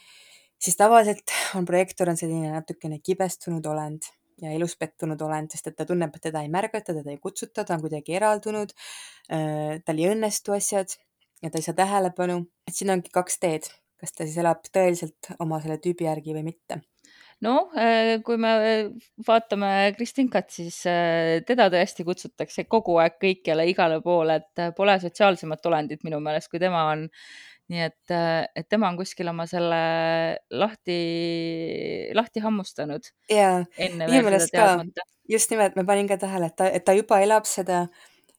siis tavaliselt on projektor on selline natukene kibestunud olend ja elus pettunud olend, sest et ta tunneb, et teda ei märgata, teda ei kutsuta, ta on kuidagi eraldunud. tal ei õnnestu asjad ja ta ei saa tähelepanu, et siin ongi kaks teed, kas ta siis elab tõeliselt oma selle tüübi järgi või mitte noh, kui me äh, vaatame Kristinkat, siis äh, teda tõesti kutsutakse kogu aeg kõikjale, igale poole, et pole sotsiaalsemat olendit minu meelest, kui tema on. nii et, et tema on kuskil oma selle lahti, lahti hammustanud. ja, minu meelest ka, just nimelt, ma panin ka tähele, et ta, et ta juba elab seda,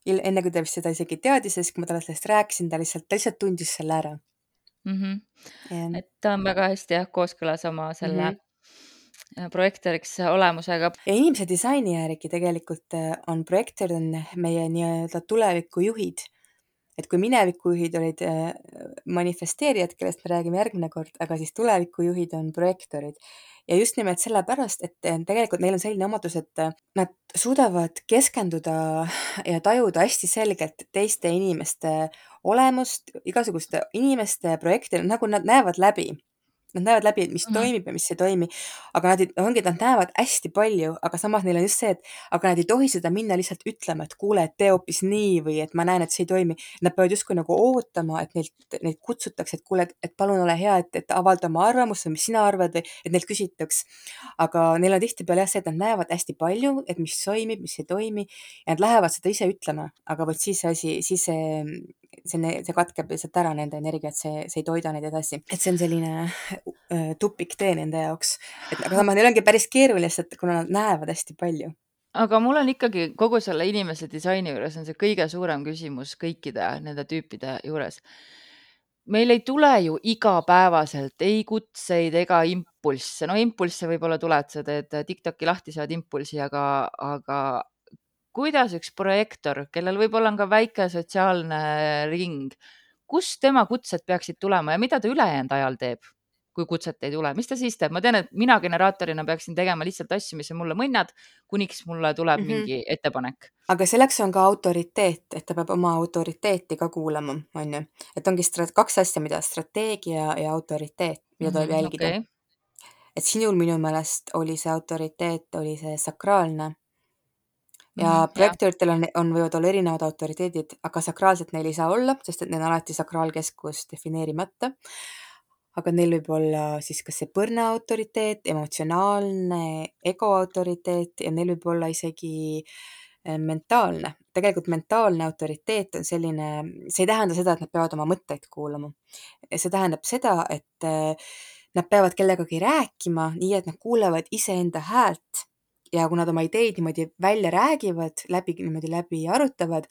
enne kui ta vist seda isegi teadis ja siis, kui ma talle sellest rääkisin, ta lihtsalt, ta lihtsalt tundis selle ära -hmm. et ta on väga hästi jah, kooskõlas oma selle mm -hmm Äh, projektoriks olemusega. ja inimese disaini järgi tegelikult äh, on projektorid on meie nii-öelda tulevikujuhid. Et kui minevikujuhid olid äh, manifesteerijad, kellest me räägime järgmine kord, aga siis tulevikujuhid on projektorid. ja just nimelt sellepärast, et tegelikult neil on selline omadus, et nad suudavad keskenduda ja tajuda hästi selgelt teiste inimeste olemust, igasuguste inimeste projekte, nagu nad näevad läbi Nad näevad läbi, et mis mm -hmm. toimib ja mis ei toimi. aga nad ei, ongi, nad näevad hästi palju, aga samas neil on just see, et aga nad ei tohi seda minna lihtsalt ütlema, et kuule, et tee hoopis nii või et ma näen, et see ei toimi. Nad peavad justkui nagu ootama, et neilt, neid kutsutakse, et kuule, et palun ole hea, et, et avalda oma arvamust või mis sina arvad või et neilt küsitaks. aga neil on tihtipeale jah see, et nad näevad hästi palju, et mis toimib, mis ei toimi ja nad lähevad seda ise ütlema, aga vot siis see asi, siis see see, see katkeb lihtsalt ära nende energia, et see, see ei toida neid edasi. et see on selline äh, tupiktee nende jaoks. et aga samas neil ongi päris keeruline, sest kuna nad näevad hästi palju aga mul on ikkagi kogu selle inimese disaini juures on see kõige suurem küsimus kõikide nende tüüpide juures. meil ei tule ju igapäevaselt ei kutseid ega impulsse, no impulsse võib-olla tuled, sa teed Tiktoki lahti, saad impulsi, aga, aga kuidas üks projektor, kellel võib-olla on ka väike sotsiaalne ring, kust tema kutsed peaksid tulema ja mida ta ülejäänud ajal teeb, kui kutset ei tule, mis ta siis teeb? ma tean, et mina generaatorina peaksin tegema lihtsalt asju, mis on mulle mõnnad, kuniks mulle tuleb mm -hmm. mingi ettepanek. aga selleks on ka autoriteet, et ta peab oma autoriteeti ka kuulama, on ju, et ongi kaks asja, mida strateegia ja autoriteet, mida tuleb mm -hmm, jälgida okay. et sinul minu meelest oli see autoriteet, oli see sakraalne ja mm, projektoritel on, on, võivad olla erinevad autoriteedid, aga sakraalselt neil ei saa olla, sest et neil on alati sakraalkeskus defineerimata. aga neil võib olla siis kas see põrna autoriteet, emotsionaalne ego autoriteet ja neil võib olla isegi eh, mentaalne. tegelikult mentaalne autoriteet on selline, see ei tähenda seda, et nad peavad oma mõtteid kuulama. see tähendab seda, et eh, nad peavad kellegagi rääkima, nii et nad kuulevad iseenda häält ja kui nad oma ideid niimoodi välja räägivad, läbi, niimoodi läbi arutavad,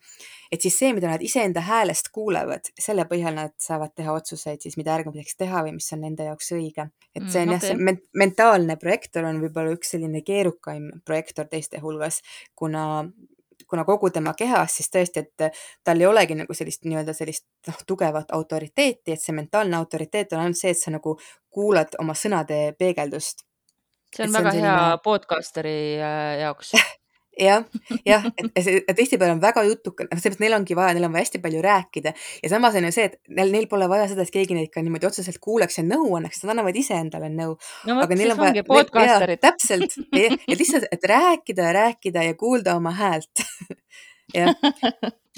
et siis see, mida nad iseenda häälest kuulevad, selle põhjal nad saavad teha otsuseid siis, mida järgmiseks teha või mis on nende jaoks õige. et see on mm, okay. jah, see mentaalne projektor on võib-olla üks selline keerukaim projektor teiste hulgas, kuna kuna kogu tema kehas siis tõesti, et tal ei olegi nagu sellist nii-öelda sellist noh, tugevat autoriteeti, et see mentaalne autoriteet on ainult see, et sa nagu kuulad oma sõnade peegeldust see on väga on hea selline... podcasteri äh, jaoks jah, jah, et see tihtipeale on väga jutuka, noh, seepärast neil ongi vaja, neil on vaja hästi palju rääkida ja samas on ju see, et neil, neil pole vaja seda, et keegi neid ka niimoodi otseselt kuulaks ja nõu annaks, nad annavad ise endale nõu. no vot, siis on ongi podcasterid. täpselt, et lihtsalt, et rääkida ja rääkida ja kuulda oma häält jah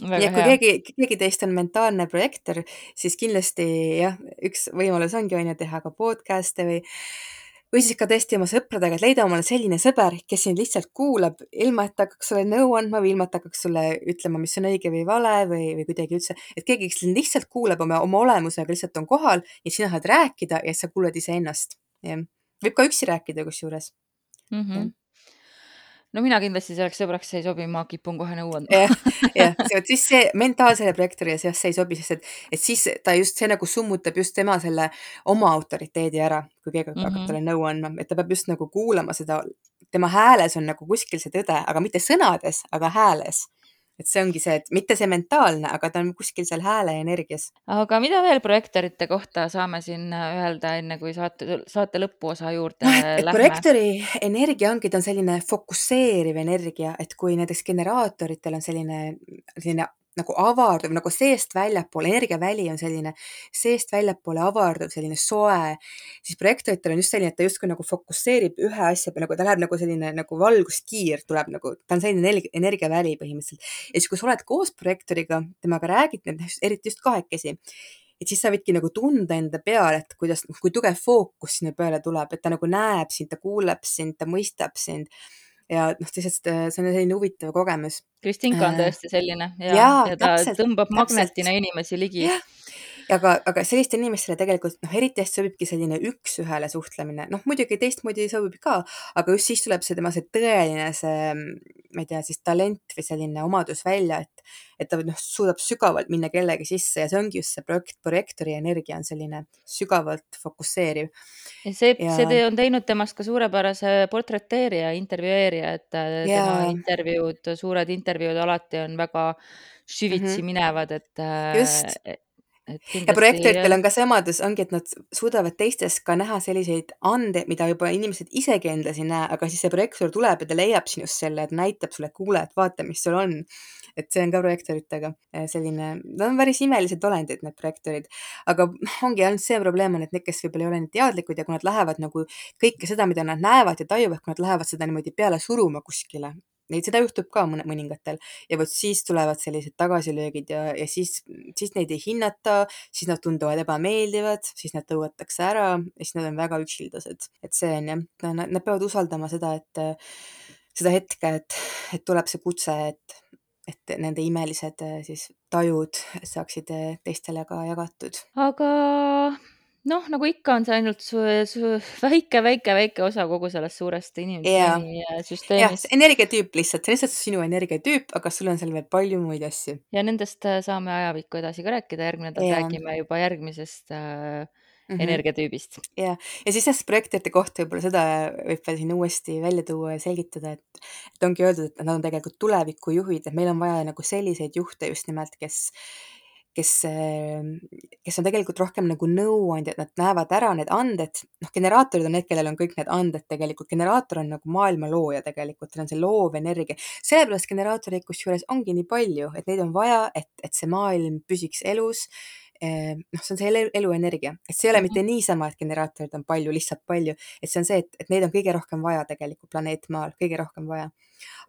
ja kui hea. keegi, keegi teist on mentaalne projektor, siis kindlasti jah, üks võimalus ongi on ju teha ka podcast'e või või siis ka tõesti oma sõpradega, et leida omale selline sõber, kes sind lihtsalt kuulab, ilma et ta hakkaks sulle nõu andma või ilma et ta hakkaks sulle ütlema, mis on õige või vale või, või kuidagi üldse, et keegi, kes lihtsalt kuulab oma, oma olemusega, lihtsalt on kohal ja sina saad rääkida ja sa kuulad iseennast. võib ka üksi rääkida kusjuures mm. -hmm no mina kindlasti selleks sõbraks ei sobi, ma kipun kohe nõu andma. jah, vot siis see mentaalsele projektorile jah, see ei sobi, sest et, et siis ta just, see nagu summutab just tema selle oma autoriteedi ära, kui keegi mm -hmm. hakkab talle nõu andma, et ta peab just nagu kuulama seda, tema hääles on nagu kuskil see tõde, aga mitte sõnades, aga hääles et see ongi see, et mitte see mentaalne, aga ta on kuskil seal hääle energias. aga mida veel projektorite kohta saame siin äh, öelda, enne kui saate, saate lõpuosa juurde no, et, et lähme? projektori energia ongi, ta on selline fokusseeriv energia, et kui näiteks generaatoritel on selline, selline nagu avarduv, nagu seest väljapoole, energiaväli on selline seest väljapoole avarduv, selline soe, siis projektoritel on just selline, et ta justkui nagu fokusseerib ühe asja peale, nagu ta läheb nagu selline nagu valguskiir tuleb nagu, ta on selline energiaväli põhimõtteliselt. ja siis, kui sa oled koos projektoriga, temaga räägid, eriti just kahekesi, et siis sa võidki nagu tunda enda peal, et kuidas, kui tugev fookus sinu peale tuleb, et ta nagu näeb sind, ta kuuleb sind, ta mõistab sind ja noh, lihtsalt äh, see on selline huvitav kogemus. Kristinka on äh, tõesti selline ja, ja, ja ta täpselt, tõmbab magnetina inimesi ligi aga, aga sellistele inimestele tegelikult noh, eriti hästi sobibki selline üks-ühele suhtlemine, noh muidugi teistmoodi sobib ka, aga just siis tuleb see tema see tõeline see, ma ei tea, siis talent või selline omadus välja, et, et ta noh, suudab sügavalt minna kellegi sisse ja see ongi just see projekt, projektori energia on selline sügavalt fokusseeriv. see ja..., see on teinud temast ka suurepärase portreteerija, intervjueerija, et äh, ja... tema intervjuud, suured intervjuud alati on väga süvitsi mm -hmm. minevad, et äh, just ja projektoritel on ka see omadus, ongi, et nad suudavad teistes ka näha selliseid andeid, mida juba inimesed isegi endas ei näe, aga siis see projektor tuleb ja ta leiab sinust selle, et näitab sulle, et kuule, et vaata, mis sul on. et see on ka projektoritega eh, selline, nad on päris imelised olendid, need projektorid, aga ongi ainult see probleem on, et need, kes võib-olla ei ole nii teadlikud ja kui nad lähevad nagu kõike seda, mida nad näevad ja tajuvad, kui nad lähevad seda niimoodi peale suruma kuskile, Neid, seda juhtub ka mõne, mõningatel ja vot siis tulevad sellised tagasilöögid ja, ja siis, siis neid ei hinnata, siis nad tunduvad ebameeldivad, siis nad tõugatakse ära ja siis nad on väga üksildased. et see on jah, nad, peavad usaldama seda, et seda hetke, et, et tuleb see kutse, et, et nende imelised siis tajud saaksid teistele ka jagatud. aga noh, nagu ikka on see ainult su, su väike, väike, väike osa kogu sellest suurest inimsüsteemist. jah, energiatüüp lihtsalt, see on lihtsalt sinu energiatüüp, aga sul on seal veel palju muid asju. ja nendest äh, saame ajapikku edasi ka rääkida, järgmine nädal ja. räägime juba järgmisest äh, mm -hmm. energiatüübist. ja, ja siis jah, projektorite kohta võib-olla seda võib veel siin uuesti välja tuua ja selgitada, et, et ongi öeldud, et nad on tegelikult tulevikujuhid, et meil on vaja nagu selliseid juhte just nimelt, kes kes, ehm, kes on tegelikult rohkem nagu nõuandjad, nad näevad ära need anded, noh, generaatorid on need, kellel on kõik need anded tegelikult, generaator on nagu maailma looja tegelikult, tal on see loov energia. sellepärast generaatoreid kusjuures ongi nii palju, et neid on vaja, et, et see maailm püsiks elus noh, see on see elu, eluenergia, et see ei ole mitte mhm. niisama, et generaatoreid on palju, lihtsalt palju, et see on see, et, et neid on kõige rohkem vaja tegelikult planeet Maal, kõige rohkem vaja.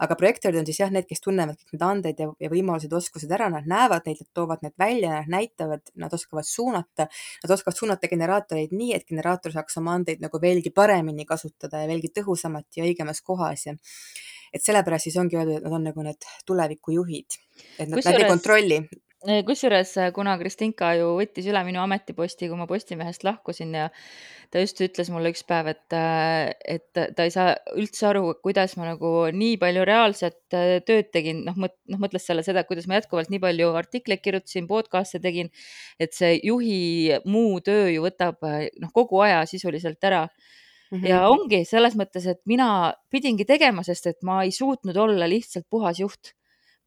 aga projektorid on siis jah, need, kes tunnevad kõik need andeid ja, ja võimalused, oskused ära, nad näevad neid, nad toovad need välja, nad näitavad, nad oskavad suunata, nad oskavad suunata generaatoreid nii, et generaator saaks oma andeid nagu veelgi paremini kasutada ja veelgi tõhusamalt ja õigemas kohas ja et sellepärast siis ongi öeldud, et nad on nagu need tulevikujuhid, et nad, nad ei kontrolli kusjuures, äh, kuna Kristinka ju võttis üle minu ametiposti, kui ma Postimehest lahkusin ja ta just ütles mulle üks päev, et, äh, et ta ei saa üldse aru, kuidas ma nagu nii palju reaalset äh, tööd tegin, noh, noh, mõtles selle seda, kuidas ma jätkuvalt nii palju artikleid kirjutasin, podcast'e tegin, et see juhi muu töö ju võtab noh, kogu aja sisuliselt ära. Mm -hmm. ja ongi selles mõttes, et mina pidingi tegema, sest et ma ei suutnud olla lihtsalt puhas juht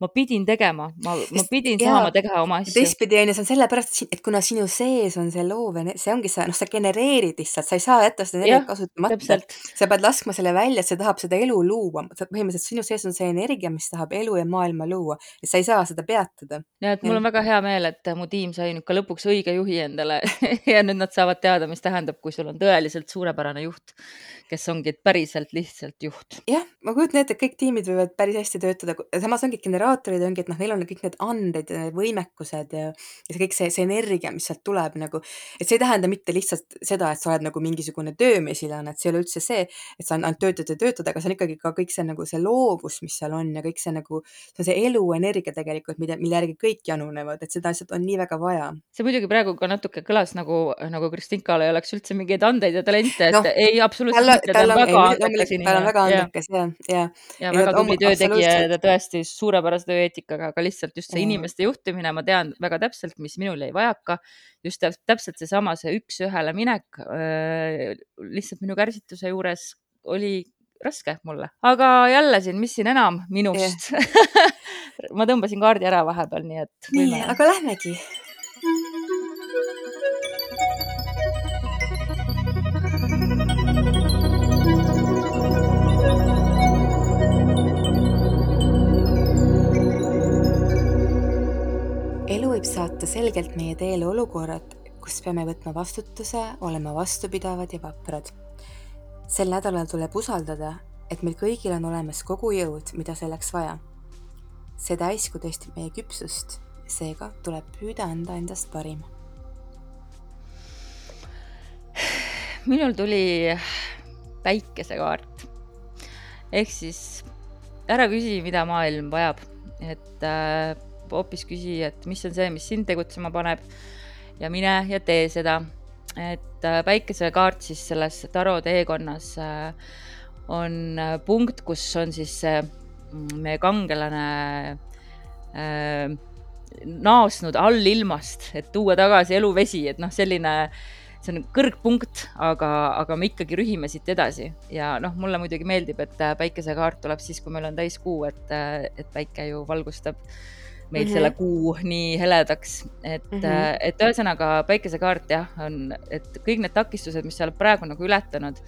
ma pidin tegema, ma, ma pidin ja, saama teha oma asju. teistpidi on ju, see on sellepärast, et kuna sinu sees on see loov, see ongi see, noh, sa genereerid lihtsalt, sa ei saa jätta seda energiat kasutamata. sa pead laskma selle välja, et see tahab seda elu luua, põhimõtteliselt sinu sees on see energia, mis tahab elu ja maailma luua ja sa ei saa seda peatada. ja et mul on väga hea meel, et mu tiim sai nüüd ka lõpuks õige juhi endale ja nüüd nad saavad teada, mis tähendab, kui sul on tõeliselt suurepärane juht, kes ongi päriselt lihtsalt juht. jah, ma kujutan ette, et kõik tiimid võivad päris hästi töötada, samas ongi generaal generaatorid ongi, et noh, neil on kõik need anded ja need võimekused ja, ja see kõik see, see energia, mis sealt tuleb nagu, et see ei tähenda mitte lihtsalt seda, et sa oled nagu mingisugune töömesilane, et see ei ole üldse see, et sa ainult töötad ja töötad, aga see on ikkagi ka kõik see nagu see loovus, mis seal on ja kõik see nagu, see on see eluenergia tegelikult, mida, mille järgi kõik janunevad, et seda lihtsalt on nii väga vaja. see muidugi praegu ka natuke kõlas nagu, nagu Kristinkal ei oleks üldse mingeid andeid ja talente, et no, ei, absoluutselt mitte, ta on väga andekas inimene. ta on väga andekas ja, ja. ja väga tubli töötegija ja ta tõesti suurepärase tööeetikaga, aga lihtsalt just see inimeste juhtimine, ma tean väga täpselt, mis minul jäi vajaka. just täpselt seesama, see üks-ühele minek lihtsalt minu kärsituse juures oli raske mulle, aga jälle siin, mis siin enam minust yeah. ma tõmbasin kaardi ära vahepeal, nii et. nii, aga lähmegi elu võib saata selgelt meie teele olukorrad, kus peame võtma vastutuse, olema vastupidavad ja vaprad. sel nädalal tuleb usaldada, et meil kõigil on olemas kogu jõud, mida selleks vaja. see täisku testib meie küpsust, seega tuleb püüda anda endast parim. minul tuli päikesekaart ehk siis ära küsi, mida maailm vajab, et äh, hoopis küsi, et mis on see, mis sind tegutsema paneb ja mine ja tee seda. et äh, päikesekaart siis selles taro teekonnas äh, on äh, punkt, kus on siis mm, meie kangelane naasnud allilmast, et tuua tagasi eluvesi, et noh, selline see on kõrgpunkt, aga, aga me ikkagi rühime siit edasi ja noh, mulle muidugi meeldib, et päikesekaart tuleb siis, kui meil on täiskuu, et, et päike ju valgustab äh, meil mm -hmm. selle kuu nii heledaks, et mm, -hmm. et ühesõnaga päikesekaart jah, on, et kõik need takistused, mis sa oled praegu nagu ületanud.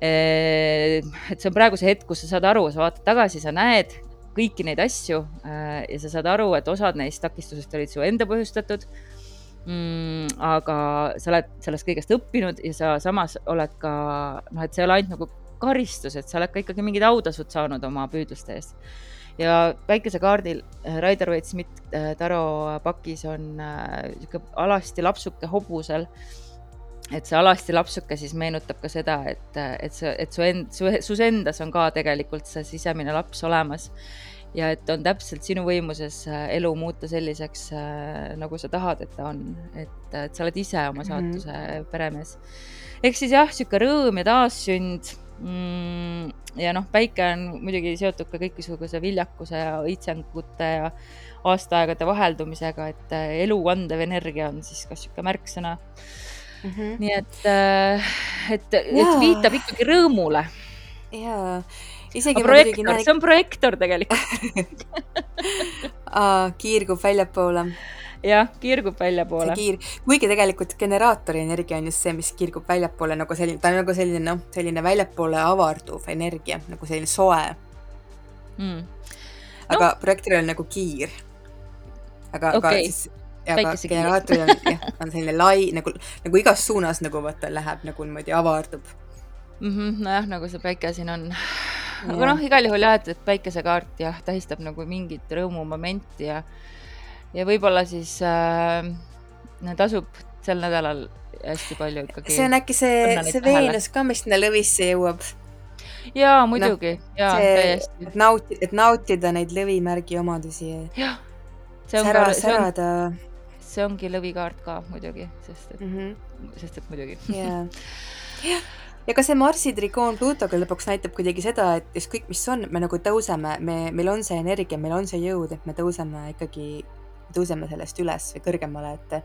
Eh, et see on praegu see hetk, kus sa saad aru, sa vaatad tagasi, sa näed kõiki neid asju eh, ja sa saad aru, et osad neist takistusest olid su enda põhjustatud mm,. aga sa oled sellest kõigest õppinud ja sa samas oled ka noh, et see ei ole ainult nagu karistus, et sa oled ka ikkagi mingid autasud saanud oma püüdluste eest ja päikesekaardil äh, Raider Waite Smith äh, Taro pakis on niisugune äh, alasti lapsuke hobusel. et see alasti lapsuke siis meenutab ka seda, et, et see, et su end-, su, sus endas on ka tegelikult see sisemine laps olemas ja et on täpselt sinu võimuses elu muuta selliseks, nagu sa tahad, et ta on, et, et sa oled ise oma mhm. saatuse mm -hmm. peremees. ehk siis jah, niisugune rõõm ja taassünd ja noh, päike on muidugi seotud ka kõikisuguse viljakuse ja õitsengute ja aastaaegade vaheldumisega, et äh, elu kandev energia on siis ka sihuke märksõna mm. -hmm. nii et, äh, et, et viitab ikkagi rõõmule. jaa, isegi. projektor, näen... see on projektor tegelikult kiirgub väljapoole jah, kiirgub väljapoole. kiir, kuigi tegelikult generaatori energia on just see, mis kiirgub väljapoole nagu selline, ta on nagu selline noh, selline väljapoole avarduv energia, nagu selline soe mm.. aga no. projektoril on nagu kiir. aga okay., aga siis aga generaatoril on jah, on selline lai nagu, nagu igas suunas nagu vaata läheb nagu niimoodi avardub mm. -hmm, nojah, nagu see päike siin on. aga noh, igal juhul jah, et, et päikesekaart jah, tähistab nagu mingit rõõmumomenti ja ja võib-olla siis äh, tasub sel nädalal hästi palju ikkagi. see on äkki see, see Veenus ka, mis sinna lõvisse jõuab. jaa, muidugi no,, jaa, täiesti. et nautida, et nautida neid lõvimärgi omadusi. jah, see on sära, särada. see ongi lõvikaart ka muidugi, sest et mm, -hmm. sest et muidugi. jah ja ka see Marsi trikoon Pluutoga lõpuks näitab kuidagi seda, et ükskõik, mis on, me nagu tõuseme, me, meil on see energia, meil on see jõud, et me tõuseme ikkagi tõuseme sellest üles või kõrgemale, et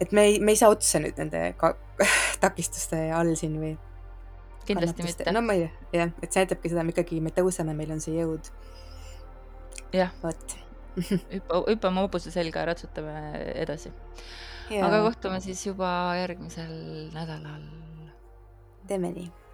et me ei, me ei saa otsa nüüd nende takistuste all siin või. kindlasti mitte. no ma ei jah, et see näitabki seda, me ikkagi, me tõuseme, meil on see jõud. jah. vot hüppa, hüppame hobuse selga ja ratsutame edasi. aga kohtume siis juba järgmisel nädalal. teeme nii